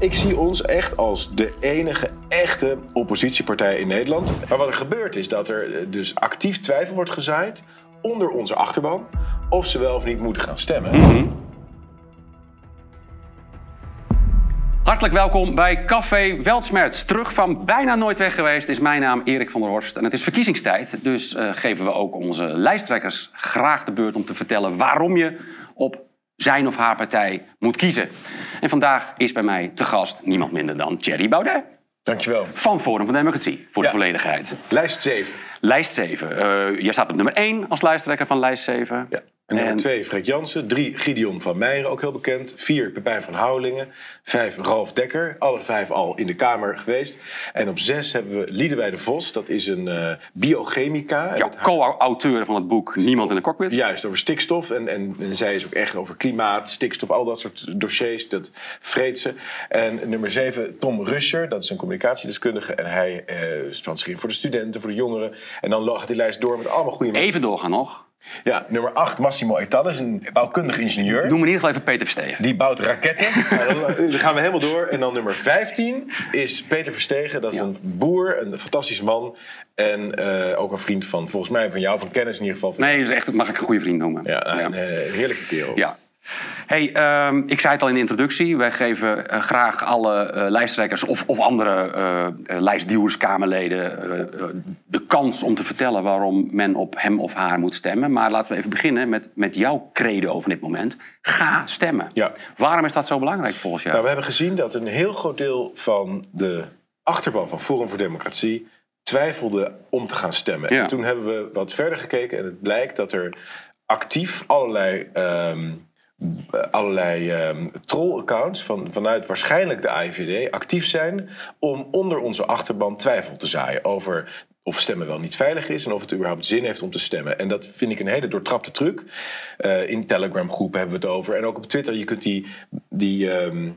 Ik zie ons echt als de enige echte oppositiepartij in Nederland. Maar wat er gebeurt is dat er eh, dus actief twijfel wordt gezaaid onder onze achterban of ze wel of niet moeten gaan stemmen. Hartelijk welkom bij Café Weltsmerts. Terug van bijna nooit weg geweest is mijn naam Erik van der Horst. En het is verkiezingstijd, dus eh, geven we ook onze lijsttrekkers graag de beurt om te vertellen waarom je op zijn of haar partij moet kiezen. En vandaag is bij mij te gast niemand minder dan Thierry Baudet. Dankjewel. Van Forum van Democratie, voor Ja. de volledigheid. Lijst 7. Lijst 7. Eh, jij staat op nummer 1 als lijsttrekker van lijst 7. Ja. En nummer En- 2 Freek Jansen. 3 Gideon van Meijeren, ook heel bekend. 4 Pepijn van Houwelingen. 5 Ralf Dekker. Alle vijf al in de Kamer geweest. En op 6 hebben we Liedewij de Vos. Dat is een eh, biochemica. Ja, co-auteur van het boek Niemand in de cockpit. Juist, over stikstof. En, en, en zij is ook echt over klimaat, stikstof, al dat soort dossiers. Dat vreet ze. En nummer 7, Tom Ruscher. Dat is een communicatiedeskundige. En hij eh spant zich in voor de studenten, voor de jongeren. En dan gaat die lijst door met allemaal goede mensen. Even doorgaan nog. Ja, nummer 8, Massimo Etal. Dat is een bouwkundig ingenieur. Noem in ieder geval even Peter Verstegen. Die bouwt raketten. Nou, dan, dan gaan we helemaal door. En dan nummer 15 is Peter Verstegen. Dat is Ja. een boer, een fantastisch man. En eh, ook een vriend van, volgens mij, van jou, van kennis in ieder geval. Nee, dat is echt, mag ik een goede vriend noemen. Ja, een eh, heerlijke kerel. Ja. Hey, ehm, ik zei het al in de introductie. Wij geven eh, graag alle eh, lijsttrekkers of, of andere eh eh, lijstduwers, Kamerleden... de kans om te vertellen waarom men op hem of haar moet stemmen. Maar laten we even beginnen met, met jouw credo over dit moment. Ga stemmen. Ja. Waarom is dat zo belangrijk volgens jou? Nou, we hebben gezien dat een heel groot deel van de achterban van Forum voor Democratie twijfelde om te gaan stemmen. Ja. En toen hebben we wat verder gekeken en het blijkt dat er actief allerlei, ehm, eh, allerlei ehm, troll-accounts van, vanuit waarschijnlijk de AIVD actief zijn om onder onze achterban twijfel te zaaien over of stemmen wel niet veilig is en of het überhaupt zin heeft om te stemmen. En dat vind ik een hele doortrapte truc. Eh, in Telegram groepen hebben we het over. En ook op Twitter, je kunt die, die ehm,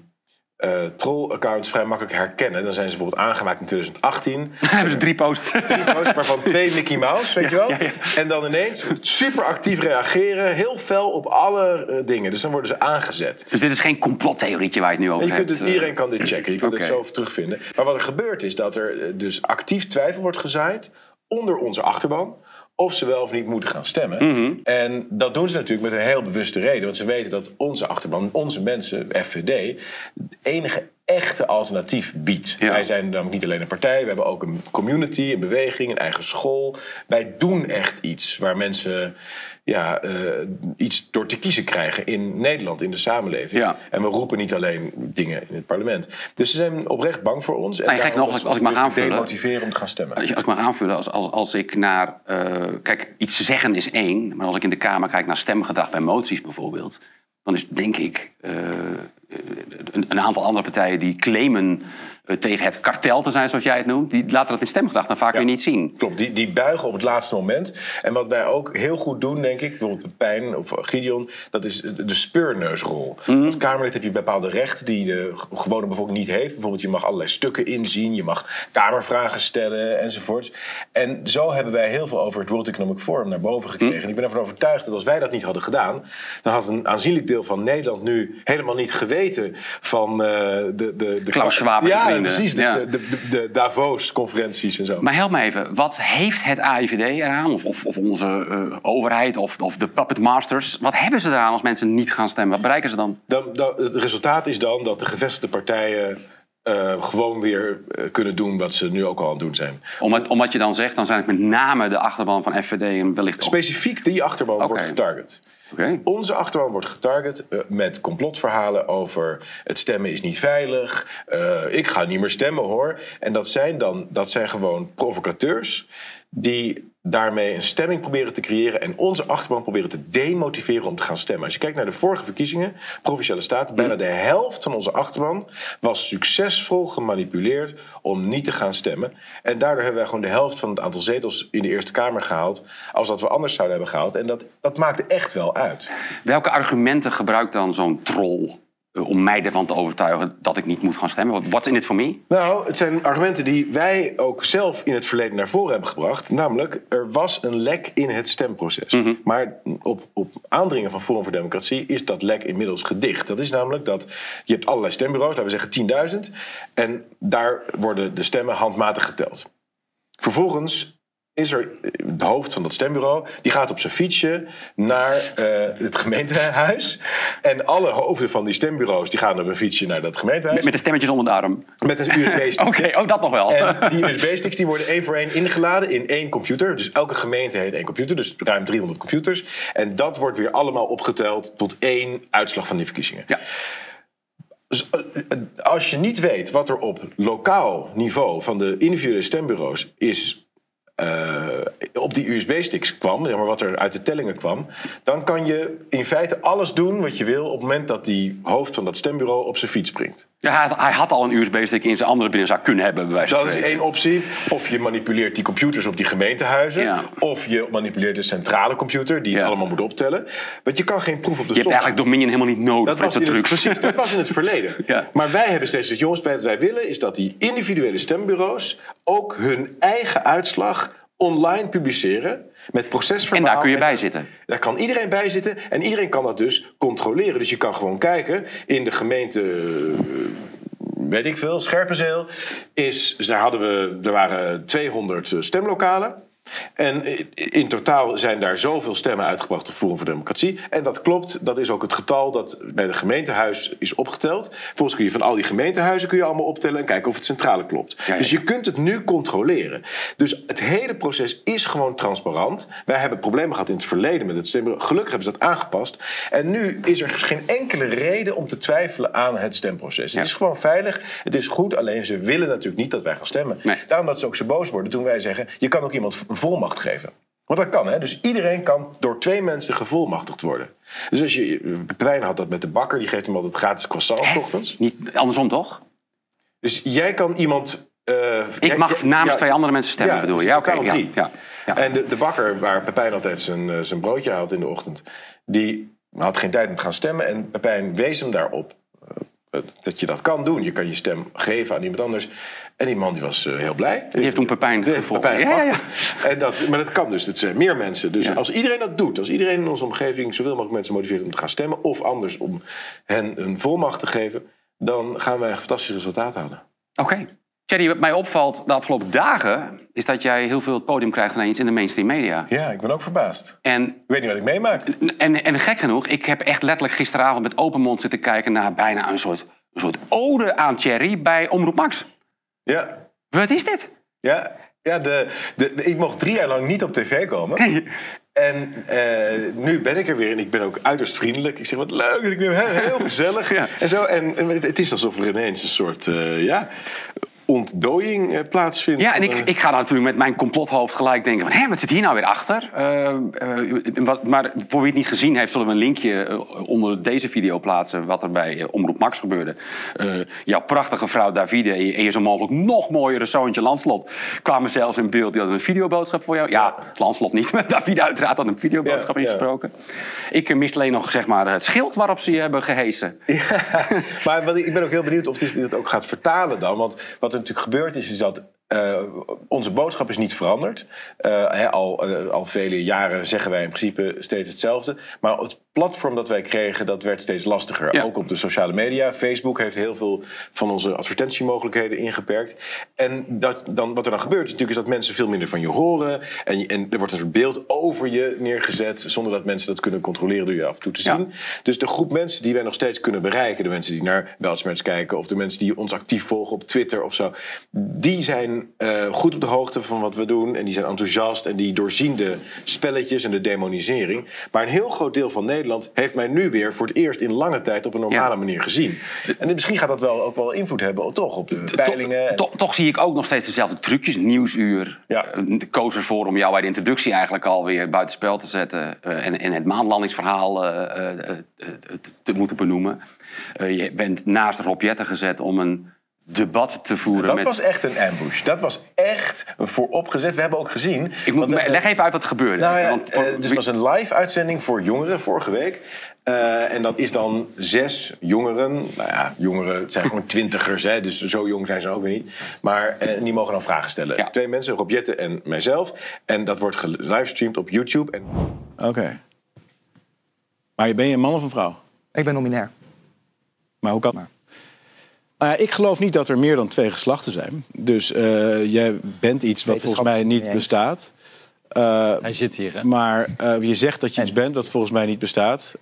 eh, troll-accounts vrij makkelijk herkennen. Dan zijn ze bijvoorbeeld aangemaakt in 2018. Dan hebben ze drie posts. Drie posts, waarvan twee Mickey Mouse, weet je wel? ja, ja. En dan ineens super actief reageren, heel fel op alle eh, dingen. Dus dan worden ze aangezet. Dus dit is geen complottheorietje waar je het nu over je kunt hebt. het, iedereen kan dit checken. Je kunt het zo terugvinden. Maar wat er gebeurt is dat er eh, dus actief twijfel wordt gezaaid onder onze achterban. Of ze wel of niet moeten gaan stemmen. Mhm. En dat doen ze natuurlijk met een heel bewuste reden. Want ze weten dat onze achterban, onze mensen, FVD, het enige echte alternatief biedt. Ja. Wij zijn namelijk niet alleen een partij. We hebben ook een community, een beweging, een eigen school. Wij doen echt iets waar mensen ja, eh, iets door te kiezen krijgen in Nederland, in de samenleving. Ja. En we roepen niet alleen dingen in het parlement. Dus ze zijn oprecht bang voor ons. En Nee, gek daarom nog, als ik mag aanvullen. demotiveren om te gaan stemmen. Als ik mag aanvullen, als, als, als ik naar. eh, kijk, iets zeggen is één. Maar als ik in de Kamer kijk naar stemgedrag bij moties bijvoorbeeld. dan is denk ik. eh, een, een aantal andere partijen die claimen. Eh, tegen het kartel te zijn, zoals jij het noemt. die laten dat in stemgedrag dan vaak Ja. weer niet zien. Klopt, die, die buigen op het laatste moment. En wat wij ook heel goed doen, denk ik, bijvoorbeeld Pijn of Gideon, dat is de speurneusrol. Mhm. Als Kamerlid heb je bepaalde rechten die de gewone bevolking niet heeft. Bijvoorbeeld, je mag allerlei stukken inzien, je mag Kamervragen stellen enzovoort. En zo hebben wij heel veel over het World Economic Forum naar boven gekregen. Mhm. En ik ben ervan overtuigd dat als wij dat niet hadden gedaan, dan had een aanzienlijk deel van Nederland nu helemaal niet geweten van eh, de, de, de. Klaus Schwab Ja, vrienden. precies. De, Ja. de, de, de Davos-conferenties en zo. Maar help me even, wat heeft het AIVD eraan? Of, of, of onze eh, overheid of, of de puppet masters? Wat hebben ze eraan als mensen niet gaan stemmen? Wat bereiken ze dan? Dan, dan, het resultaat is dan dat de gevestigde partijen eh, gewoon weer eh, kunnen doen wat ze nu ook al aan het doen zijn. Omdat, omdat je dan zegt, dan zijn het met name de achterban van FVD en wellicht... Specifiek die achterban wordt getarget. Oké. Onze achterban wordt getarget eh, met complotverhalen over het stemmen is niet veilig. ik ga niet meer stemmen hoor. En dat zijn dan dat zijn gewoon provocateurs die daarmee een stemming proberen te creëren en onze achterban proberen te demotiveren om te gaan stemmen. Als je kijkt naar de vorige verkiezingen, provinciale staten, bijna de helft van onze achterban was succesvol gemanipuleerd om niet te gaan stemmen. En daardoor hebben wij gewoon de helft van het aantal zetels in de Eerste Kamer gehaald, als dat we anders zouden hebben gehaald. En dat, dat maakte echt wel uit. Welke argumenten gebruikt dan zo'n troll om mij ervan te overtuigen dat ik niet moet gaan stemmen? Wat in it for me? Nou, het zijn argumenten die wij ook zelf in het verleden naar voren hebben gebracht. Namelijk, er was een lek in het stemproces. Maar op, op aandringen van Forum voor Democratie is dat lek inmiddels gedicht. Dat is namelijk dat je hebt allerlei stembureaus, laten we zeggen 10.000. En daar worden de stemmen handmatig geteld. Vervolgens is er de hoofd van dat stembureau, die gaat op zijn fietsje naar eh, het gemeentehuis. En alle hoofden van die stembureaus die gaan op een fietsje naar dat gemeentehuis. Met, met de stemmetjes onder de arm. Met een USB-stick. Oké, ook dat nog wel. En die USB-sticks die worden één voor één ingeladen in één computer. Dus elke gemeente heeft één computer, dus ruim 300 computers. En dat wordt weer allemaal opgeteld tot één uitslag van die verkiezingen. Ja. Dus, eh, eh, als je niet weet wat er op lokaal niveau van de individuele stembureaus is eh, op die USB-sticks kwam, maar wat er uit de tellingen kwam, dan kan je in feite alles doen wat je wil op het moment dat die hoofd van dat stembureau op zijn fiets springt. Ja, hij, had, hij had al een USB-stick in zijn andere binnenzak kunnen hebben. Bij wijze van Dat is één optie. Of je manipuleert die computers op die gemeentehuizen. Ja. Of je manipuleert de centrale computer die het Ja. allemaal moet optellen. Want je kan geen proef op de Je hebt eigenlijk Dominion helemaal niet nodig Dat was, in het, trucs. precies, dat was in het verleden. Ja. Maar wij hebben steeds gezegd, jongens, wat wij willen is dat die individuele stembureaus ook hun eigen uitslag online publiceren. Met procesverhaal. En daar kun je bij zitten. Daar kan iedereen bij zitten en iedereen kan dat dus controleren. Dus je kan gewoon kijken in de gemeente, eh, weet ik veel, Scherpenzeel. Is, daar hadden we, er waren 200 stemlokalen. En in totaal zijn daar zoveel stemmen uitgebracht op Forum voor Democratie. En dat klopt, dat is ook het getal dat bij de gemeentehuis is opgeteld. Volgens kun je van al die gemeentehuizen kun je allemaal optellen en kijken of het centrale klopt. ja. Dus je kunt het nu controleren. Dus het hele proces is gewoon transparant. Wij hebben problemen gehad in het verleden met het stembureau. Gelukkig hebben ze dat aangepast. En nu is er geen enkele reden om te twijfelen aan het stemproces. Ja. Het is gewoon veilig, het is goed. Alleen ze willen natuurlijk niet dat wij gaan stemmen. Nee. Daarom dat ze ook zo boos worden toen wij zeggen... je kan ook iemand een volmacht geven. Want dat kan, hè? Dus iedereen kan door twee mensen gevolmachtigd worden. Dus als je... Pepijn had dat met de bakker, die geeft hem altijd gratis croissant 's ochtends. Niet andersom toch? Dus jij kan iemand... eh, Ik jij- mag namens ja, twee andere mensen stemmen, ja, bedoel je? dus Ja, oké. ja, ja, ja. En de, de bakker waar Pepijn altijd zijn, eh, zijn broodje haalt in de ochtend... die had geen tijd om te gaan stemmen. En Pepijn wees hem daarop eh, dat je dat kan doen. Je kan je stem geven aan iemand anders. En die man die was eh, heel blij. Die heeft toen Pepijn gevolgd. Pepijn Ja, ja, ja. En dat, maar dat kan dus. Het zijn meer mensen. Dus als iedereen dat doet, als iedereen in onze omgeving zoveel mogelijk mensen motiveert om te gaan stemmen, of anders om hen een volmacht te geven, dan gaan wij een fantastisch resultaat halen. Oké. Thierry, wat mij opvalt de afgelopen dagen... is dat jij heel veel het podium krijgt ineens in de mainstream media. Ja, ik ben ook verbaasd. En, Ik weet niet wat ik meemaak. en, en gek genoeg, ik heb echt letterlijk gisteravond met open mond zitten kijken... naar bijna een soort, een soort ode aan Thierry bij Omroep Max. Ja, Wat is dit? ja, ja de, de, ik mocht drie jaar lang niet op tv komen. En eh, nu ben ik er weer en ik ben ook uiterst vriendelijk. Ik zeg, wat leuk, ik ben heel, heel gezellig. Ja. En, zo, en, en het- het is alsof er ineens een soort ja, ja, ontdooiing eh, plaatsvindt. Ja, en ik, Eh, ik ga natuurlijk met mijn complothoofd gelijk denken van... hé, wat zit hier nou weer achter? Eh, wat, maar voor wie het niet gezien heeft, zullen we een linkje onder deze video plaatsen... wat er bij Omroep Max gebeurde. Jouw prachtige vrouw Davide en je, zo mogelijk nog mooiere zoontje Lanslot... kwamen zelfs in beeld. Die hadden een videoboodschap voor jou. Ja, Lanslot niet, maar Davide uiteraard had een videoboodschap Ja, ja. ingesproken. Ik mis alleen nog zeg maar, het schild waarop ze je hebben gehesen. Ja, maar wat ik, ben ook heel benieuwd of dit, dit ook gaat vertalen dan. Want wat er natuurlijk gebeurd is, is dat eh, onze boodschap is niet veranderd. Eh, al, eh, al vele jaren zeggen wij in principe steeds hetzelfde. Maar het platform dat wij kregen, dat werd steeds lastiger. Ja. Ook op de sociale media. Facebook heeft heel veel van onze advertentiemogelijkheden ingeperkt. En dat, dan, wat er dan gebeurt is natuurlijk is dat mensen veel minder van je horen. En, en er wordt een soort beeld over je neergezet... zonder dat mensen dat kunnen controleren door je af en toe te Ja. zien. Dus de groep mensen die wij nog steeds kunnen bereiken... de mensen die naar Weltsmerts kijken... of de mensen die ons actief volgen op Twitter of zo... die zijn eh, goed op de hoogte van wat we doen... en die zijn enthousiast en die doorzien de spelletjes en de demonisering. Maar een heel groot deel van Nederland... heeft mij nu weer voor het eerst in lange tijd... op een normale Ja. manier gezien. En misschien gaat dat wel ook wel invloed hebben, toch, op de peilingen. en- Toch, toch, toch zie ik ook nog steeds dezelfde trucjes. Nieuwsuur. Ja. Eh, koos ervoor om jou bij de introductie eigenlijk alweer buitenspel te zetten. eh, en, en het maanlandingsverhaal eh, te moeten benoemen. Je bent naast Rob Jetten gezet om een debat te voeren. Dat met... was echt een ambush. Dat was echt vooropgezet. We hebben ook gezien... Ik moet, want leg even uit wat er gebeurde. Nou ja, Want eh, voor- dus het was een live uitzending voor jongeren vorige week. Eh, en dat is dan zes jongeren. Nou ja, jongeren, het zijn gewoon twintigers, hè, dus zo jong zijn ze ook weer niet. Maar eh, die mogen dan vragen stellen. Ja. Twee mensen, Rob Jetten en mijzelf. En dat wordt gelivestreamd op YouTube. En Oké. Maar ben je een man of een vrouw? Ik ben nominair. Maar hoe kan dat? Nou ja, ik geloof niet dat er meer dan twee geslachten zijn. Dus eh, jij bent iets wat volgens mij niet bestaat. Eh, Hij zit hier, hè? maar eh, je zegt dat je iets bent wat volgens mij niet bestaat.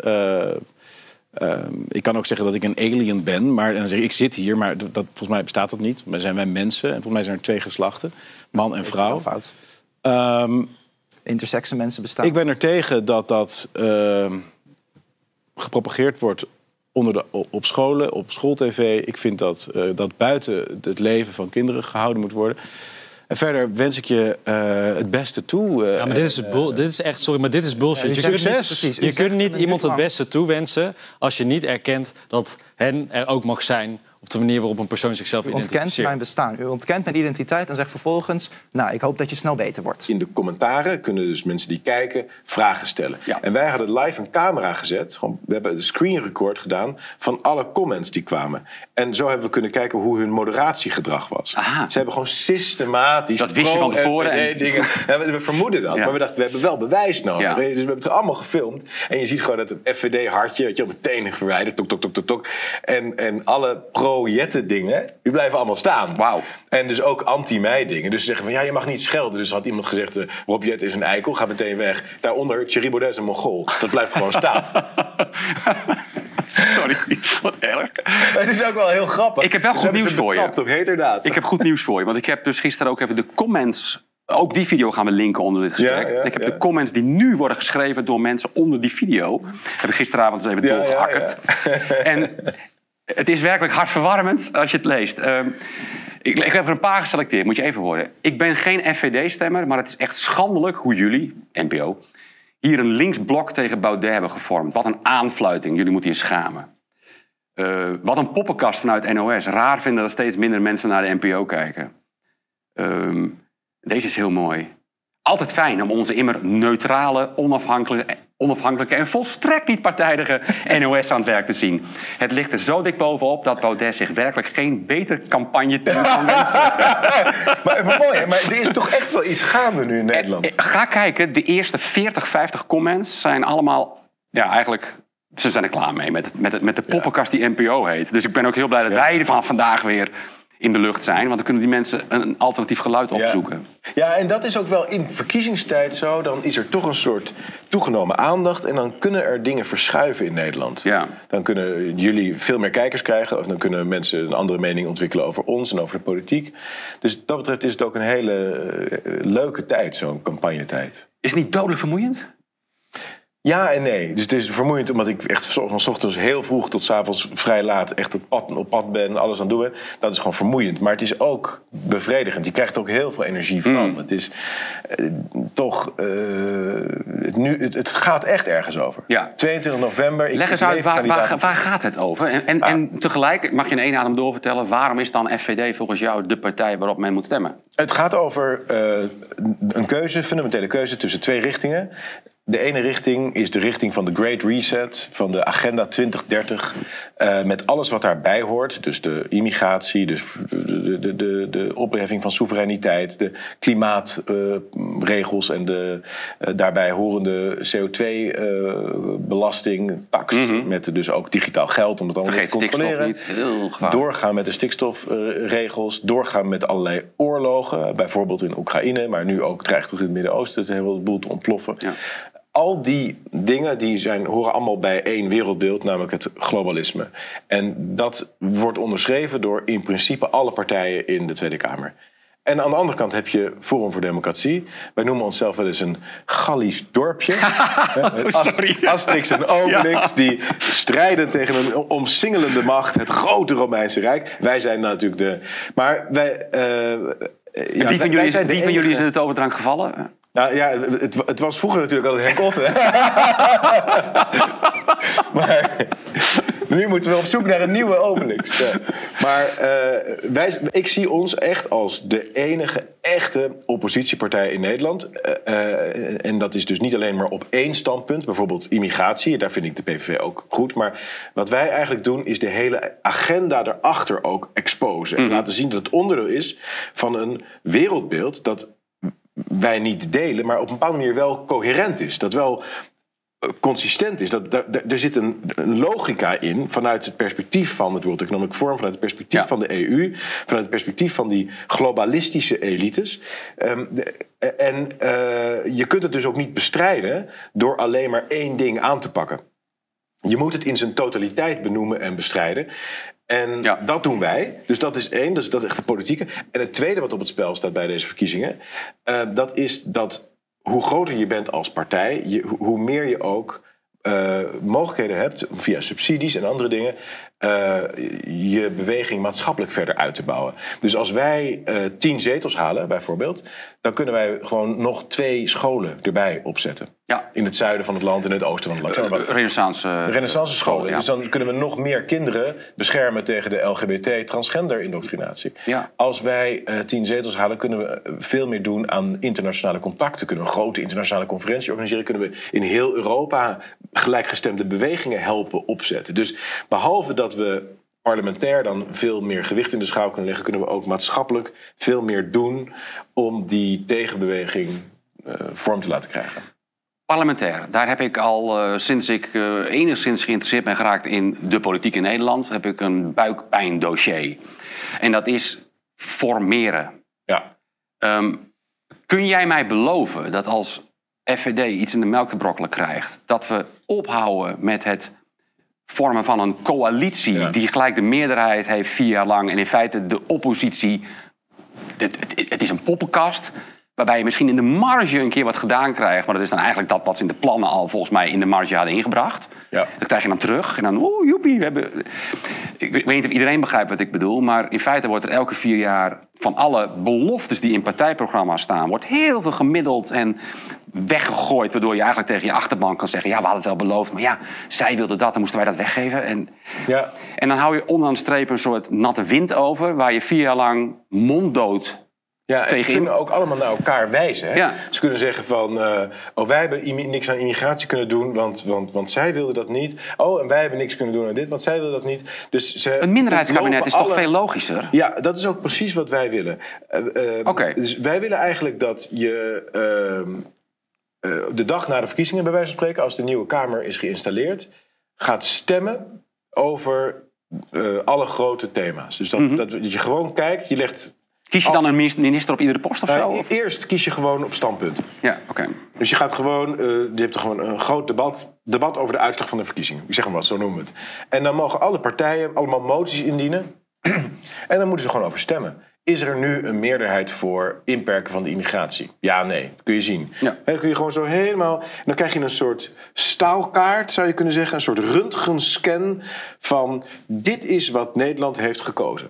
Ik kan ook zeggen dat ik een alien ben, maar en dan zeg ik, ik zit hier, maar dat, dat- volgens mij bestaat dat niet. Maar zijn wij mensen en volgens mij zijn er twee geslachten, man en vrouw. Wel fout. Ehm, Intersexe mensen bestaan. ik ben er tegen dat dat ehm, gepropageerd wordt onder de, op scholen, op schooltv. Ik vind dat eh, dat buiten het leven van kinderen gehouden moet worden. En verder wens ik je eh, het beste toe. eh, Ja, maar dit is, bull- dit is echt, sorry, maar dit is bullshit. je kunt, niet precies. Je kunt het niet iemand het beste toewensen als je niet erkent dat hen er ook mag zijn op de manier waarop een persoon zichzelf U ontkent mijn bestaan. U ontkent mijn identiteit en zegt vervolgens... nou, ik hoop dat je snel beter wordt. in de commentaren kunnen dus mensen die kijken vragen stellen. Ja. En wij hadden live een camera gezet. Gewoon, we hebben een screen record gedaan van alle comments die kwamen. En zo hebben we kunnen kijken hoe hun moderatiegedrag was. Aha. Ze hebben gewoon systematisch. Dat wist je van tevoren en- Dingen. Ja, we, vermoeden dat, Ja. maar we dachten we hebben wel bewijs nodig. Ja. Dus we hebben het allemaal gefilmd. En je ziet gewoon dat het FVD-hartje, weet je, meteen verwijderd. Tok, tok, tok, tok, tok. En, en alle pro-Jetten dingen, die blijven allemaal staan. Wauw. En dus ook anti-mij dingen. Dus ze zeggen van ja, je mag niet schelden. Dus had iemand gezegd, eh, Rob Jet is een eikel, ga meteen weg. Daaronder, Thierry Baudet is een mongool. Dat blijft gewoon staan. Sorry, wat erg. het is ook wel heel grappig. Ik heb wel Dus goed nieuws voor je. op heterdaad. Ik heb goed nieuws voor je, want ik heb dus gisteren ook even de comments. Ook die video gaan we linken onder dit gesprek. Ja, ja, ik heb ja. de comments die nu worden geschreven door mensen onder die video. Heb ik gisteravond eens even doorgehakkerd. En het is werkelijk hartverwarmend als je het leest. Ehm, ik, ik heb er een paar geselecteerd, moet je even horen. Ik ben geen FVD-stemmer, maar het is echt schandelijk hoe jullie, NPO, hier een linksblok tegen Baudet hebben gevormd. Wat een aanfluiting, jullie moeten je schamen. Eh, wat een poppenkast vanuit NOS. Raar vinden dat steeds minder mensen naar de NPO kijken. Ehm, deze is heel mooi. Altijd fijn om onze immer neutrale, onafhankelijke, onafhankelijke en volstrekt niet partijdige NOS aan het werk te zien. Het ligt er zo dik bovenop dat Baudet zich werkelijk geen beter campagne team kan wensen. maar, maar mooi, maar er is toch echt wel iets gaande nu in Nederland. Eh, Ga kijken, de eerste 40, 50 comments zijn allemaal, ja, eigenlijk, ze zijn er klaar mee met, het, met, het, met de poppenkast die NPO heet. Dus ik ben ook heel blij dat wij er van vandaag weer in de lucht zijn, want dan kunnen die mensen een alternatief geluid opzoeken. Ja, en dat is ook wel in verkiezingstijd zo. Dan is er toch een soort toegenomen aandacht. En dan kunnen er dingen verschuiven in Nederland. Ja. Dan kunnen jullie veel meer kijkers krijgen. Of dan kunnen mensen een andere mening ontwikkelen over ons en over de politiek. Dus dat betreft is het ook een hele eh, leuke tijd, zo'n campagnetijd. Is het niet dodelijk vermoeiend? Ja en nee. Dus het is vermoeiend omdat ik echt van ochtends heel vroeg tot 's avonds vrij laat echt op pad, op pad ben, alles aan het doen ben. Dat is gewoon vermoeiend. Maar het is ook bevredigend. Je krijgt er ook heel veel energie van. Mm. Het is eh, toch. eh, het, nu, het, het gaat echt ergens over. Ja. 22 november. Ik Leg eens uit, waar, waar, waar gaat het over? En, en, Ah. en tegelijk, mag je in één adem doorvertellen, waarom is dan FVD volgens jou de partij waarop men moet stemmen? Het gaat over eh, een keuze, fundamentele keuze tussen twee richtingen. De ene richting is de richting van de Great Reset, van de Agenda 2030. eh, met alles wat daarbij hoort. Dus de immigratie, dus de, de, de, de opheffing van soevereiniteit, de klimaatregels en de eh, daarbij horende CO2-belasting, tax. Met dus ook digitaal geld om het allemaal Vergeet te controleren. niet, heel. Doorgaan met de stikstofregels. Doorgaan met allerlei oorlogen. Bijvoorbeeld in Oekraïne. Maar nu ook dreigt toch in het Midden-Oosten het hele boel te ontploffen. Ja. Al die dingen die zijn, horen allemaal bij één wereldbeeld, namelijk het globalisme. En dat wordt onderschreven door in principe alle partijen in de Tweede Kamer. En aan de andere kant heb je Forum voor Democratie. Wij noemen onszelf wel eens een Gallisch dorpje. Sorry. Asterix en Obelix die strijden tegen een omsingelende macht, het grote Romeinse Rijk. Wij zijn natuurlijk de. Maar wij. eh, ja, wie van jullie, zijn de wie van jullie is in het overdrank gevallen? Nou ja, het, het was vroeger natuurlijk altijd Henk Otte. maar, nu moeten we op zoek naar een nieuwe Obelix. Ja. Maar eh, wij, ik zie ons echt als de enige echte oppositiepartij in Nederland. Eh, eh, en dat is dus niet alleen maar op één standpunt, bijvoorbeeld immigratie. Daar vind ik de PVV ook goed. Maar wat wij eigenlijk doen, is de hele agenda erachter ook exposen. En laten zien dat het onderdeel is van een wereldbeeld dat wij niet delen, maar op een bepaalde manier wel coherent is. Dat wel eh, consistent is. Dat, er zit een, een logica in vanuit het perspectief van het World Economic Forum, vanuit het perspectief Ja. van de EU, vanuit het perspectief van die globalistische elites. Ehm, de- en eh, je kunt het dus ook niet bestrijden door alleen maar één ding aan te pakken. Je moet het in zijn totaliteit benoemen en bestrijden. En Ja. dat doen wij. Dus dat is één, dus dat is echt de politieke. En het tweede wat op het spel staat bij deze verkiezingen, eh, dat is dat hoe groter je bent als partij, je, hoe- hoe meer je ook eh, mogelijkheden hebt via subsidies en andere dingen. Eh, je beweging maatschappelijk verder uit te bouwen. Dus als wij eh, tien zetels halen, bijvoorbeeld, dan kunnen wij gewoon nog twee scholen erbij opzetten. Ja. In het zuiden van het land en het oosten van het land. Renaissance. eh, Renaissance scholen. ja. Dus dan kunnen we nog meer kinderen beschermen tegen de LGBT-transgender indoctrinatie. Ja. Als wij tien zetels halen, kunnen we veel meer doen aan internationale contacten. Kunnen we een grote internationale conferentie organiseren. Kunnen we in heel Europa gelijkgestemde bewegingen helpen opzetten. Dus behalve dat we parlementair dan veel meer gewicht in de schaal kunnen leggen, kunnen we ook maatschappelijk veel meer doen om die tegenbeweging eh, vorm te laten krijgen. Parlementair. Daar heb ik al eh, sinds ik eh, enigszins geïnteresseerd ben geraakt in de politiek in Nederland, heb ik een buikpijndossier. En dat is formeren. Ja. Ehm, kun jij mij beloven dat als FVD iets in de melk te brokkelen krijgt, dat we ophouden met het vormen van een coalitie Ja. die gelijk de meerderheid heeft vier jaar lang en in feite de oppositie. Het, het, het is een poppenkast. Waarbij je misschien in de marge een keer wat gedaan krijgt. Maar dat is dan eigenlijk dat wat ze in de plannen al volgens mij in de marge hadden ingebracht. Ja. Dat krijg je dan terug. En dan, oeh, joepie, we hebben... Ik weet niet of iedereen begrijpt wat ik bedoel. Maar in feite wordt er elke vier jaar van alle beloftes die in partijprogramma's staan... wordt heel veel gemiddeld en weggegooid. Waardoor je eigenlijk tegen je achterban kan zeggen... ja, we hadden het wel beloofd, maar ja, zij wilde dat, dan moesten wij dat weggeven. En, Ja. en dan hou je onderaan de streep een soort natte wind over... waar je vier jaar lang monddood Ja, en ze kunnen ook allemaal naar elkaar wijzen. Hè? Ja. Ze kunnen zeggen van, eh, oh wij hebben niks aan immigratie kunnen doen, want, want, want zij wilden dat niet. Oh, en wij hebben niks kunnen doen aan dit, want zij wilden dat niet. Dus ze Een minderheidskabinet is toch veel logischer? Ja, dat is ook precies wat wij willen. Oké. Dus wij willen eigenlijk dat je ehm, eh, de dag na de verkiezingen, bij wijze van spreken, als de nieuwe Kamer is geïnstalleerd, gaat stemmen over alle grote thema's. Dus Mhm. dat, dat je gewoon kijkt, je legt. Kies je dan een minis- minister op iedere post of zo? Nou, Of- eerst kies je gewoon op standpunten. Ja, oké. Dus je gaat gewoon, eh, je hebt er gewoon een groot debat, debat over de uitslag van de verkiezingen. Ik zeg maar wat, zo noemen we het. En dan mogen alle partijen allemaal moties indienen. en dan moeten ze gewoon over stemmen. Is er nu een meerderheid voor inperken van de immigratie? Ja, nee. Dat kun je zien. Ja. En dan kun je gewoon zo helemaal... Dan krijg je een soort staalkaart, zou je kunnen zeggen. Een soort röntgenscan van... dit is wat Nederland heeft gekozen.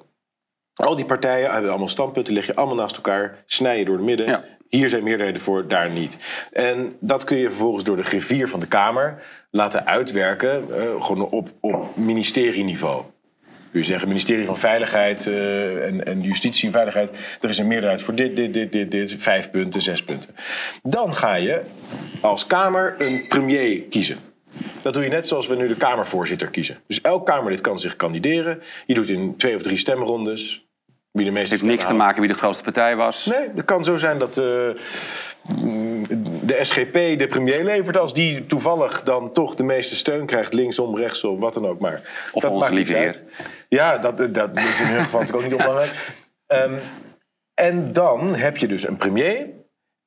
Al die partijen hebben allemaal standpunten, leg je allemaal naast elkaar, snij je door het midden. Ja. Hier zijn meerderheden voor, daar niet. En dat kun je vervolgens door de griffier van de Kamer laten uitwerken, eh, gewoon op, op ministerieniveau. Kun je zeggen, ministerie van Veiligheid eh, en, en Justitie en Veiligheid, er is een meerderheid voor dit, dit, dit, dit, dit, vijf punten, zes punten. Dan ga je als Kamer een premier kiezen. Dat doe je net zoals we nu de Kamervoorzitter kiezen. Dus elk Kamerlid kan zich kandideren. Je doet in twee of drie stemrondes. Wie de meeste Het heeft niks te maken wie de grootste partij was. Nee, het kan zo zijn dat eh, de SGP de premier levert. Als die toevallig dan toch de meeste steun krijgt, linksom, rechtsom, wat dan ook maar. Of dat onze lieve. Ja, dat, dat is in hun geval natuurlijk ook niet onbelangrijk. Ehm, en dan heb je dus een premier.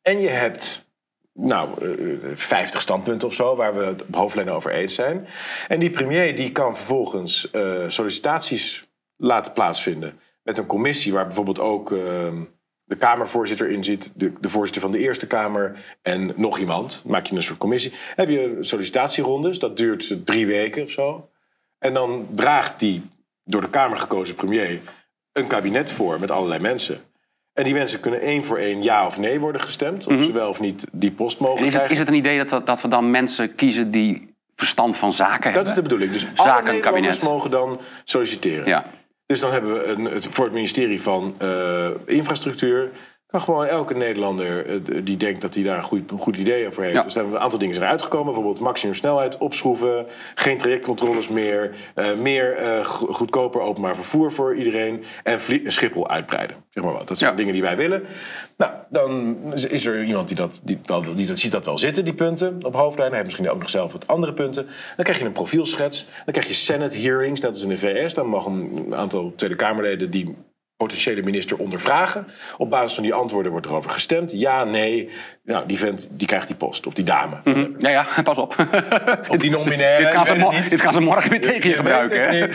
En je hebt nou, eh, 50 standpunten of zo, waar we het op hoofdlijnen over eens zijn. En die premier die kan vervolgens eh, sollicitaties laten plaatsvinden met een commissie waar bijvoorbeeld ook ehm, de Kamervoorzitter in zit, de, de voorzitter van de Eerste Kamer en nog iemand. Maak je een soort commissie. Heb je sollicitatierondes, dat duurt drie weken of zo. En dan draagt die door de Kamer gekozen premier een kabinet voor met allerlei mensen. En die mensen kunnen één voor één ja of nee worden gestemd. Of ze wel of niet die post mogen En is het, krijgen. is het een idee dat, we- dat we dan mensen kiezen die verstand van zaken Dat hebben. is de bedoeling. Dus alle Zakenkabinet. Nederlanders mogen dan solliciteren. Ja. Dus dan hebben we een, het, voor het ministerie van eh, Infrastructuur... kan gewoon elke Nederlander eh, die denkt dat hij daar een goed, een goed idee over heeft. Ja. Dus hebben we een aantal dingen zijn uitgekomen. Bijvoorbeeld maximum snelheid opschroeven. Geen trajectcontroles meer. eh, meer eh, go- goedkoper openbaar vervoer voor iedereen. En Schiphol uitbreiden. Zeg maar wat. Dat zijn Ja. dingen die wij willen. Nou, dan is er iemand die dat, die, wel, die dat ziet dat wel zitten, die punten op hoofdlijn. Hij heeft misschien ook nog zelf wat andere punten. Dan krijg je een profielschets. Dan krijg je Senate hearings, net als in de VS. Dan mag een aantal Tweede Kamerleden die potentiële minister ondervragen. Op basis van die antwoorden wordt erover gestemd. Ja, nee. Nou, die vent die krijgt die post. Of die dame. Ja, ja, pas op. Of die non-binaire. dit, gaan ze dit gaan morgen weer tegen je gebruiken. hè?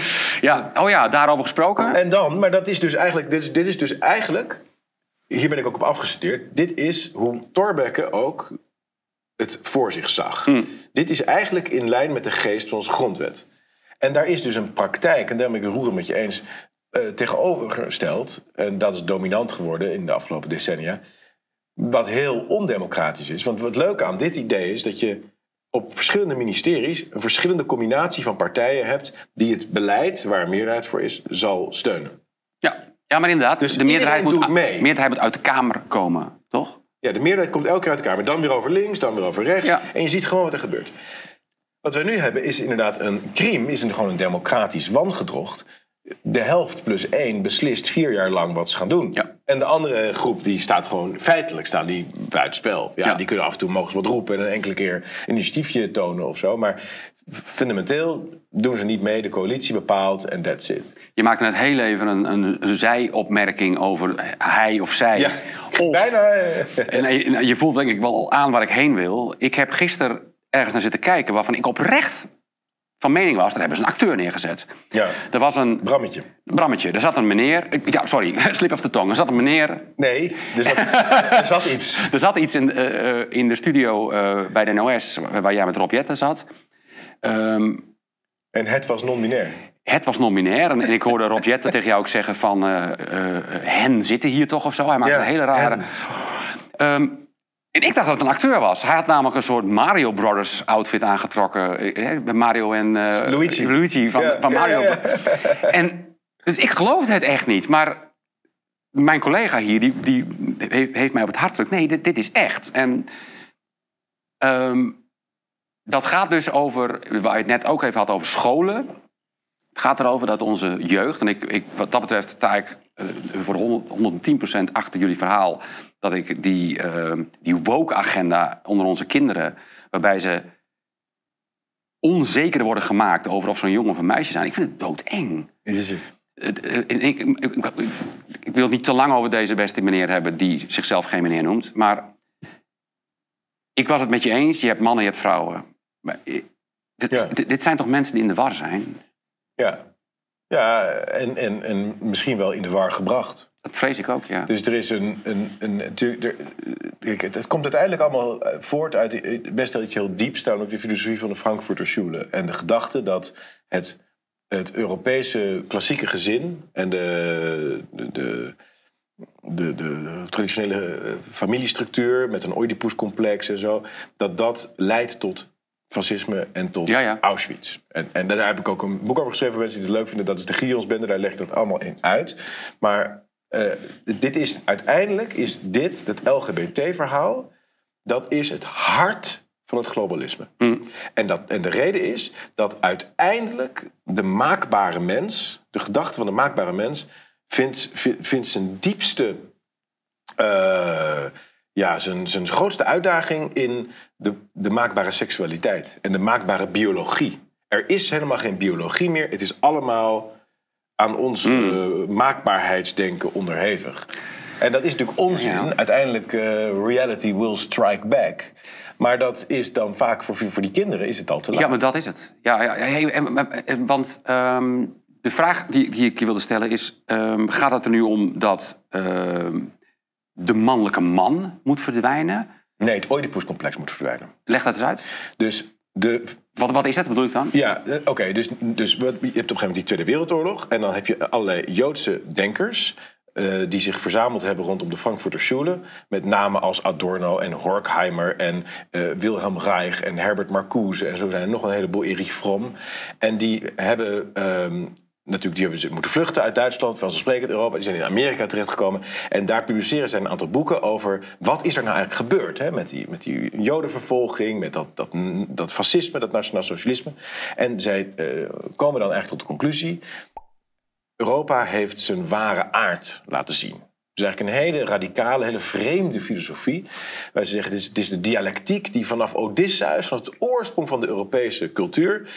Ja. Oh ja, daarover gesproken. En dan, maar dat is dus eigenlijk, dit is, dit is dus eigenlijk, hier ben ik ook op afgestudeerd. Dit is hoe Thorbecke ook het voor zich zag. Dit is eigenlijk in lijn met de geest van onze grondwet. En daar is dus een praktijk, en daar ben ik het roeren met je eens, eh, tegenovergesteld. En dat is dominant geworden in de afgelopen decennia. Wat heel ondemocratisch is. Want wat leuk aan dit idee is dat je op verschillende ministeries een verschillende combinatie van partijen hebt die het beleid, waar een meerderheid voor is, zal steunen. Ja. ja, maar inderdaad, Dus de meerderheid moet, mee. meerderheid moet uit de Kamer komen, toch? Ja, de meerderheid komt elke keer uit de Kamer. Dan weer over links, dan weer over rechts. Ja. En je ziet gewoon wat er gebeurt. Wat we nu hebben is inderdaad een crime, is een, gewoon een democratisch wangedrocht. De helft plus één beslist vier jaar lang wat ze gaan doen. Ja. En de andere groep die staat gewoon, feitelijk staan die buitenspel. Ja, Ja. Die kunnen af en toe mogen ze wat roepen en een enkele keer initiatiefje tonen of zo. Maar fundamenteel doen ze niet mee, de coalitie bepaalt en that's it. Je maakte net heel even een, een, een zij-opmerking over hij of zij. Ja, Of, bijna. en, je voelt denk ik wel al aan waar ik heen wil. Ik heb gisteren ergens naar zitten kijken waarvan ik oprecht van mening was. Daar hebben ze een acteur neergezet. Ja, Er was een Brammetje. brammetje. Er zat een meneer. Ja, sorry, slip of de tong. Er zat een meneer. Nee, er zat, er zat iets. Er zat iets in, eh, eh, in de studio eh, bij de NOS waar jij met Rob Jetten zat. Ehm, En het was non-binair. Het was non-binair. En, en ik hoorde Rob Jetten tegen jou ook zeggen van... hen zitten hier toch of zo. Hij maakte Ja, een hele rare... En ik dacht dat het een acteur was. Hij had namelijk een soort Mario Brothers outfit aangetrokken. Eh, eh, Mario en... eh, Luigi. Luigi van, Ja, van Mario. ja, En, dus ik geloofde het echt niet. Maar mijn collega hier, die, die heeft, heeft mij op het hart gedrukt. Nee, dit, dit is echt. En ehm, dat gaat dus over, waar je het net ook even had over scholen. Het gaat erover dat onze jeugd, en ik, ik, wat dat betreft sta ik voor 100, 110% achter jullie verhaal, dat ik die, eh, die woke-agenda onder onze kinderen, waarbij ze onzeker worden gemaakt over of ze een jongen of een meisje zijn, ik vind het doodeng. Is het. Eh, ik, ik, wil het niet te lang over deze beste meneer hebben die zichzelf geen meneer noemt. Maar ik was het met je eens. Je hebt mannen, je hebt vrouwen. Maar, eh, Ja. dit zijn toch mensen die in de war zijn? Ja, ja en, en, en misschien wel in de war gebracht. Dat vrees ik ook, ja. Dus er is een. een, een er, het, komt uiteindelijk allemaal voort uit eh, best wel iets heel dieps, namelijk de filosofie van de Frankfurter Schule. En de gedachte dat het, het Europese klassieke gezin en de, de, de, de, de traditionele eh, familiestructuur met een Oedipuscomplex en zo, dat dat leidt tot fascisme en tot Ja, ja. Auschwitz. En, en daar heb ik ook een boek over geschreven voor mensen die het leuk vinden. Dat is de Gideonsbende, daar leg ik dat allemaal in uit. Maar eh, dit is uiteindelijk is dit, het LGBT-verhaal, dat is het hart van het globalisme. Mm. En, dat, en de reden is dat uiteindelijk de maakbare mens, de gedachte van de maakbare mens, vindt, vindt, vindt zijn diepste, eh, ja, zijn, zijn grootste uitdaging in de, de maakbare seksualiteit en de maakbare biologie. Er is helemaal geen biologie meer. Het is allemaal aan ons eh, maakbaarheidsdenken onderhevig. En dat is natuurlijk onzin. Ja. Uiteindelijk, eh, reality will strike back. Maar dat is dan vaak voor, voor die kinderen is het al te laat. Ja, maar dat is het. Ja, ja, ja, hey, en- en- en- want ehm, de vraag die, die ik je wilde stellen is... ehm, gaat het er nu om dat ehm, de mannelijke man moet verdwijnen? Nee, het Oedipuscomplex moet verdwijnen. Leg dat eens uit. Dus de Wat, wat is dat, bedoel ik dan? Ja, eh, oké. dus dus je hebt op een gegeven moment die Tweede Wereldoorlog. En dan heb je allerlei Joodse denkers. eh, die zich verzameld hebben rondom de Frankfurter Schule. Met namen als Adorno en Horkheimer en eh, Wilhelm Reich en Herbert Marcuse. En zo zijn er nog een heleboel, Erich Fromm. En die hebben... ehm, Natuurlijk, die hebben ze moeten vluchten uit Duitsland, vanzelfsprekend Europa. Die zijn in Amerika terechtgekomen. En daar publiceren zij een aantal boeken over wat is er nou eigenlijk gebeurd. Hè? Met, die, met die jodenvervolging, met dat, dat, dat fascisme, dat nationaal socialisme. En zij eh, komen dan eigenlijk tot de conclusie... Europa heeft zijn ware aard laten zien. Dus eigenlijk een hele radicale, hele vreemde filosofie. Wij zeggen, het is, het is de dialectiek die vanaf Odysseus, vanaf de oorsprong van de Europese cultuur,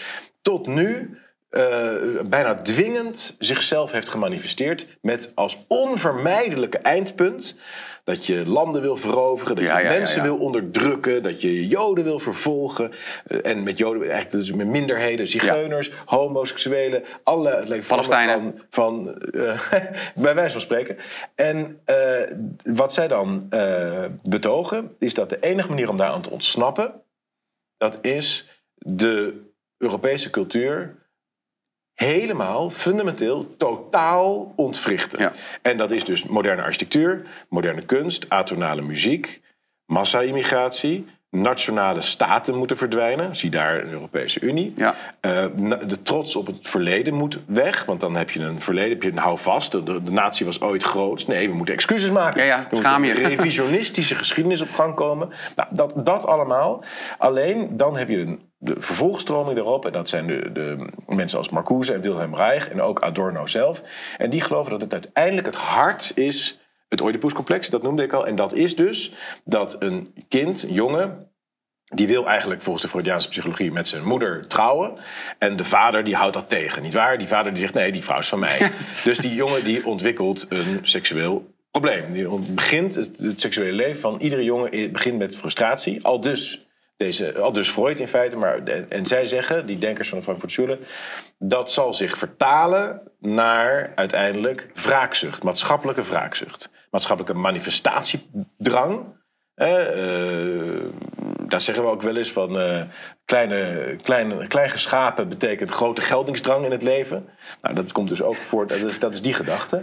tot nu eh, bijna dwingend zichzelf heeft gemanifesteerd. Met als onvermijdelijke eindpunt dat je landen wil veroveren, dat je ja, ja, mensen ja. wil onderdrukken, dat je joden wil vervolgen. Eh, en met joden, eigenlijk dus met minderheden, zigeuners, homoseksuelen, alle Palestijnen. Van, van eh, bij wijze van spreken. En wat zij dan betogen, is dat de enige manier om daar aan te ontsnappen, dat is de Europese cultuur helemaal, fundamenteel, totaal ontwrichten. Ja. En dat is dus moderne architectuur, moderne kunst, atonale muziek, massa-immigratie, nationale staten moeten verdwijnen. Zie daar een Europese Unie. Ja. Eh, de trots op het verleden moet weg, want dan heb je een verleden, heb je een houvast. De, de natie was ooit groot. Nee, we moeten excuses maken. Ja, ja, moet een revisionistische geschiedenis op gang komen. Nou, dat, dat allemaal. Alleen dan heb je een, de vervolgstroming erop. En dat zijn de, de mensen als Marcuse en Wilhelm Reich en ook Adorno zelf. En die geloven dat het uiteindelijk het hart is het Oedipuscomplex, dat noemde ik al. En dat is dus dat een kind, een jongen, die wil eigenlijk volgens de Freudiaanse psychologie met zijn moeder trouwen. En de vader die houdt dat tegen, nietwaar? Die vader die zegt, nee, die vrouw is van mij. dus die jongen die ontwikkelt een seksueel probleem. Die begint, het, het seksuele leven van iedere jongen begint met frustratie. Al dus, deze, al dus Freud in feite. Maar, en, zij zeggen, die denkers van de Frankfurt Schule... dat zal zich vertalen naar uiteindelijk wraakzucht. Maatschappelijke wraakzucht. Maatschappelijke manifestatiedrang. Eh, daar zeggen we ook wel eens van eh, kleine, kleine, klein geschapen betekent grote geldingsdrang in het leven. Nou, dat komt dus ook voort, dat is, dat is die gedachte.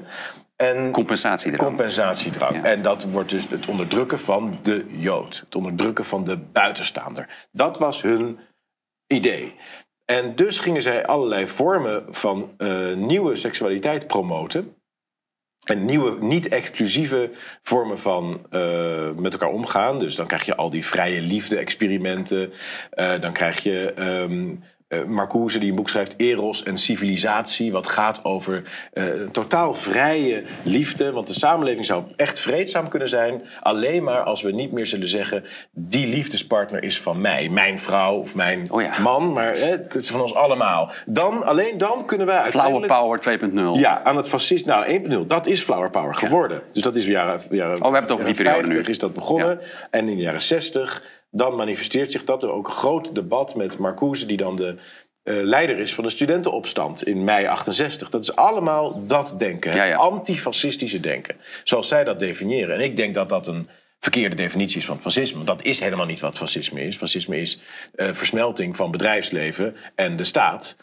En compensatiedrang. Ja. En dat wordt dus het onderdrukken van de Jood. Het onderdrukken van de buitenstaander. Dat was hun idee. En dus gingen zij allerlei vormen van eh, nieuwe seksualiteit promoten. En nieuwe, niet-exclusieve vormen van eh, met elkaar omgaan. Dus dan krijg je al die vrije liefde-experimenten. Eh, dan krijg je ehm eh, Marcuse die een boek schrijft, Eros en Civilisatie. Wat gaat over een totaal vrije liefde. Want de samenleving zou echt vreedzaam kunnen zijn. Alleen maar als we niet meer zullen zeggen... die liefdespartner is van mij. Mijn vrouw of mijn Oh ja. man. Maar het is van ons allemaal. Dan, alleen dan kunnen wij Flower. Power 2.0. Ja, aan het fascisme. Nou, 1.0, dat is Flower Power geworden. Dus dat is jaren, jaren, Oh, we hebben het over die periode nu. 50 is dat begonnen. En in de jaren 60, dan manifesteert zich dat. Er ook een groot debat met Marcuse, die dan de eh, leider is van de studentenopstand in mei 68. Dat is allemaal dat denken. Ja. Antifascistische denken. Zoals zij dat definiëren. En ik denk dat dat een verkeerde definitie is van fascisme. Want dat is helemaal niet wat fascisme is. Fascisme is eh, versmelting van bedrijfsleven en de staat.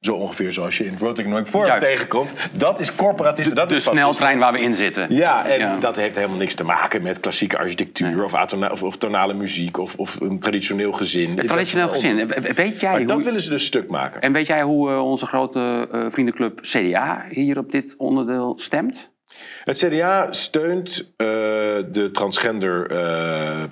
Zo ongeveer zoals je in het Economic Forum tegenkomt. Dat is corporatisme. Dat De is fascisme. sneltrein waar we in zitten. Ja, en Ja. dat heeft helemaal niks te maken met klassieke architectuur of, atona- of, of tonale muziek of, of een traditioneel gezin. Het traditioneel Dat- gezin. We- Weet jij Maar dat hoe... willen ze dus stuk maken. En weet jij hoe eh, onze grote eh, vriendenclub CDA hier op dit onderdeel stemt? Het CDA steunt eh, de transgender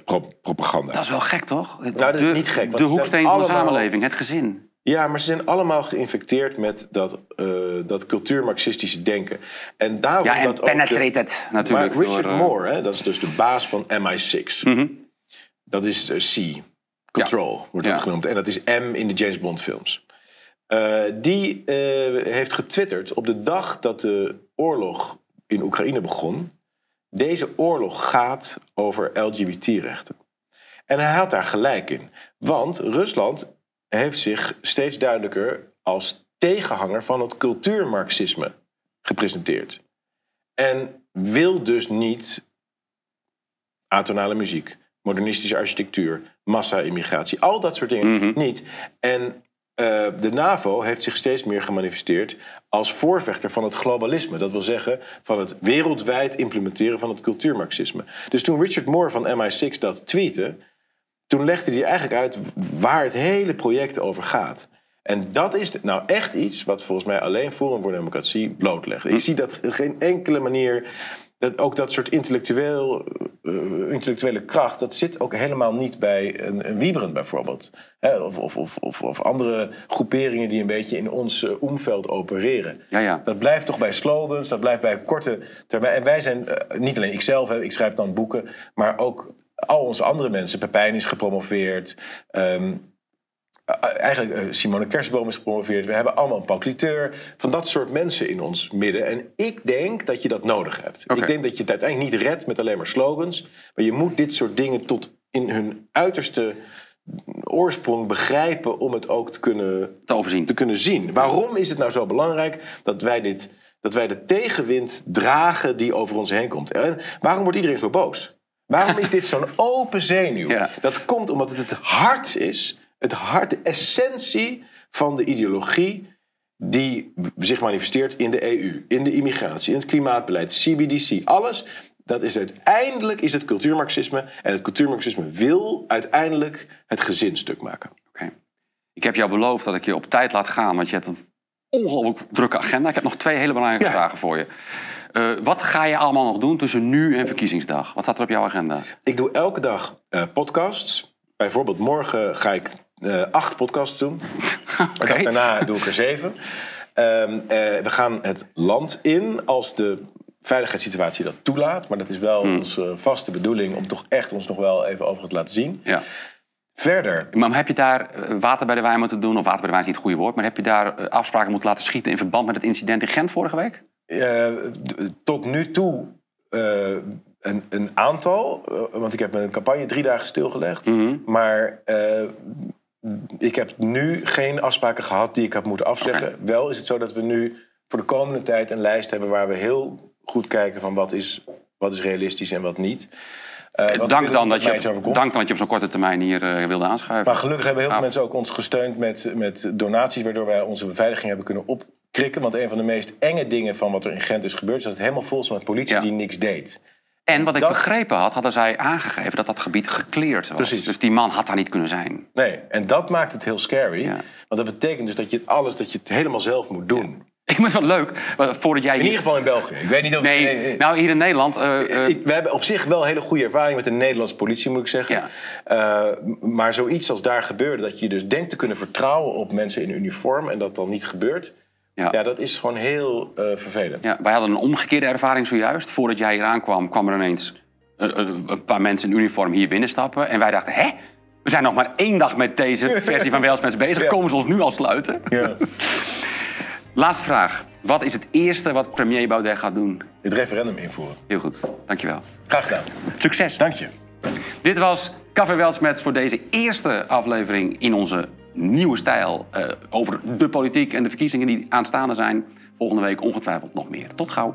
pro- propaganda. Dat is wel gek, toch? Nou, dat is de, niet gek, De hoeksteen van de samenleving, het gezin. Ja, maar ze zijn allemaal geïnfecteerd met dat, eh dat cultuur-marxistische denken. En daarom Ja, en dat ook de- penetrated natuurlijk. Maar Richard door, eh, Moore, hè, dat is dus de baas van MI6. mhm. Dat is eh, C. Control wordt dat Ja. genoemd. En dat is M in de James Bond films. Eh, die eh, heeft getwitterd op de dag dat de oorlog in Oekraïne begon. Deze oorlog gaat over LGBT-rechten. En hij had daar gelijk in. Want Rusland heeft zich steeds duidelijker als tegenhanger van het cultuurmarxisme gepresenteerd. En wil dus niet atonale muziek, modernistische architectuur, massa-immigratie, al dat soort dingen Mhm. niet. En eh, de NAVO heeft zich steeds meer gemanifesteerd als voorvechter van het globalisme. Dat wil zeggen van het wereldwijd implementeren van het cultuurmarxisme. Dus toen Richard Moore van MI6 dat tweette, toen legde hij eigenlijk uit waar het hele project over gaat. En dat is nou echt iets wat volgens mij alleen Forum voor Democratie blootlegt. Je ziet dat op geen enkele manier. Dat ook dat soort intellectueel, eh, intellectuele kracht, dat zit ook helemaal niet bij een, een Wieberen bijvoorbeeld. Hè, of, of, of, of, andere groeperingen die een beetje in ons uh, omveld opereren. Ja, ja. Dat blijft toch bij slogans, dat blijft bij korte termijn. En wij zijn, eh, niet alleen ikzelf, hè, ik schrijf dan boeken, maar ook al onze andere mensen. Pepijn is gepromoveerd. ehm, eh, eigenlijk eh, Simone Kersenboom is gepromoveerd. We hebben allemaal Paul Cliteur. Van dat soort mensen in ons midden. En ik denk dat je dat nodig hebt. Ik denk dat je het uiteindelijk niet redt met alleen maar slogans. Maar je moet dit soort dingen tot in hun uiterste oorsprong begrijpen... om het ook te kunnen, Te overzien. te kunnen zien. Waarom is het nou zo belangrijk dat wij, dit, dat wij de tegenwind dragen die over ons heen komt? En waarom wordt iedereen zo boos? Waarom is dit zo'n open zenuw? Ja. Dat komt omdat het het hart is, het hart, de essentie van de ideologie die zich manifesteert in de EU, in de immigratie, in het klimaatbeleid, CBDC, alles. Dat is uiteindelijk is het cultuurmarxisme. En het cultuurmarxisme wil uiteindelijk het gezin stuk maken. Oké. Ik heb jou beloofd dat ik je op tijd laat gaan, want je hebt een ongelooflijk drukke agenda. Ik heb nog twee hele belangrijke Ja. vragen voor je. Eh, wat ga je allemaal nog doen tussen nu en verkiezingsdag? Wat staat er op jouw agenda? Ik doe elke dag eh, podcasts. Bijvoorbeeld morgen ga ik eh, acht podcasts doen. Dag daarna doe ik er zeven. Ehm, eh, we gaan het land in als de veiligheidssituatie dat toelaat. Maar dat is wel onze vaste bedoeling om toch echt ons nog wel even over te laten zien. Ja. Verder, Maar heb je daar water bij de wijn moeten doen? Of water bij de wijn is niet het goede woord. Maar heb je daar afspraken moeten laten schieten in verband met het incident in Gent vorige week? Eh, tot nu toe eh, een, een aantal. eh, want ik heb mijn campagne drie dagen stilgelegd. Mhm. Maar ik heb nu geen afspraken gehad die ik had moeten afzeggen. Wel is het zo dat we nu voor de komende tijd een lijst hebben waar we heel goed kijken van wat is, wat is realistisch en wat niet. Ik Dank dan, dat je, op, dank dan dat je op zo'n korte termijn hier wilde aanschuiven. Maar gelukkig hebben heel veel Ah. mensen ook ons gesteund met, met donaties, waardoor wij onze beveiliging hebben kunnen opkrikken. Want een van de meest enge dingen van wat er in Gent is gebeurd, is dat het helemaal vol is met politie Ja. die niks deed. En wat ik Dat- begrepen had, hadden zij aangegeven dat dat gebied gekleerd was. Precies. Dus die man had daar niet kunnen zijn. Nee, en dat maakt het heel scary. Ja. Want dat betekent dus dat je het alles, dat je het helemaal zelf moet doen. Ik vind het wel leuk, eh, voordat jij In ieder geval in België. Ik weet niet of Nee, nee, nee. nou hier in Nederland... eh, eh, Ik- we hebben op zich wel hele goede ervaring met de Nederlandse politie, moet ik zeggen. Ja. Maar zoiets als daar gebeurde, dat je dus denkt te kunnen vertrouwen op mensen in uniform en dat dan niet gebeurt, ja. ja, dat is gewoon heel eh, vervelend. Ja, wij hadden een omgekeerde ervaring zojuist. Voordat jij hier aankwam, kwam er ineens een, een, een paar mensen in uniform hier binnenstappen. En wij dachten, hè? We zijn nog maar één dag met deze versie van Welsmens bezig. Ja. Komen ze ons nu al sluiten? Ja. Laatste vraag. Wat is het eerste wat premier Baudet gaat doen? Het referendum invoeren. Heel goed, dankjewel. Graag gedaan. Succes. Dank je. Dit was Café Welsmets voor deze eerste aflevering in onze nieuwe stijl eh, over de politiek en de verkiezingen die aanstaande zijn. Volgende week ongetwijfeld nog meer. Tot gauw.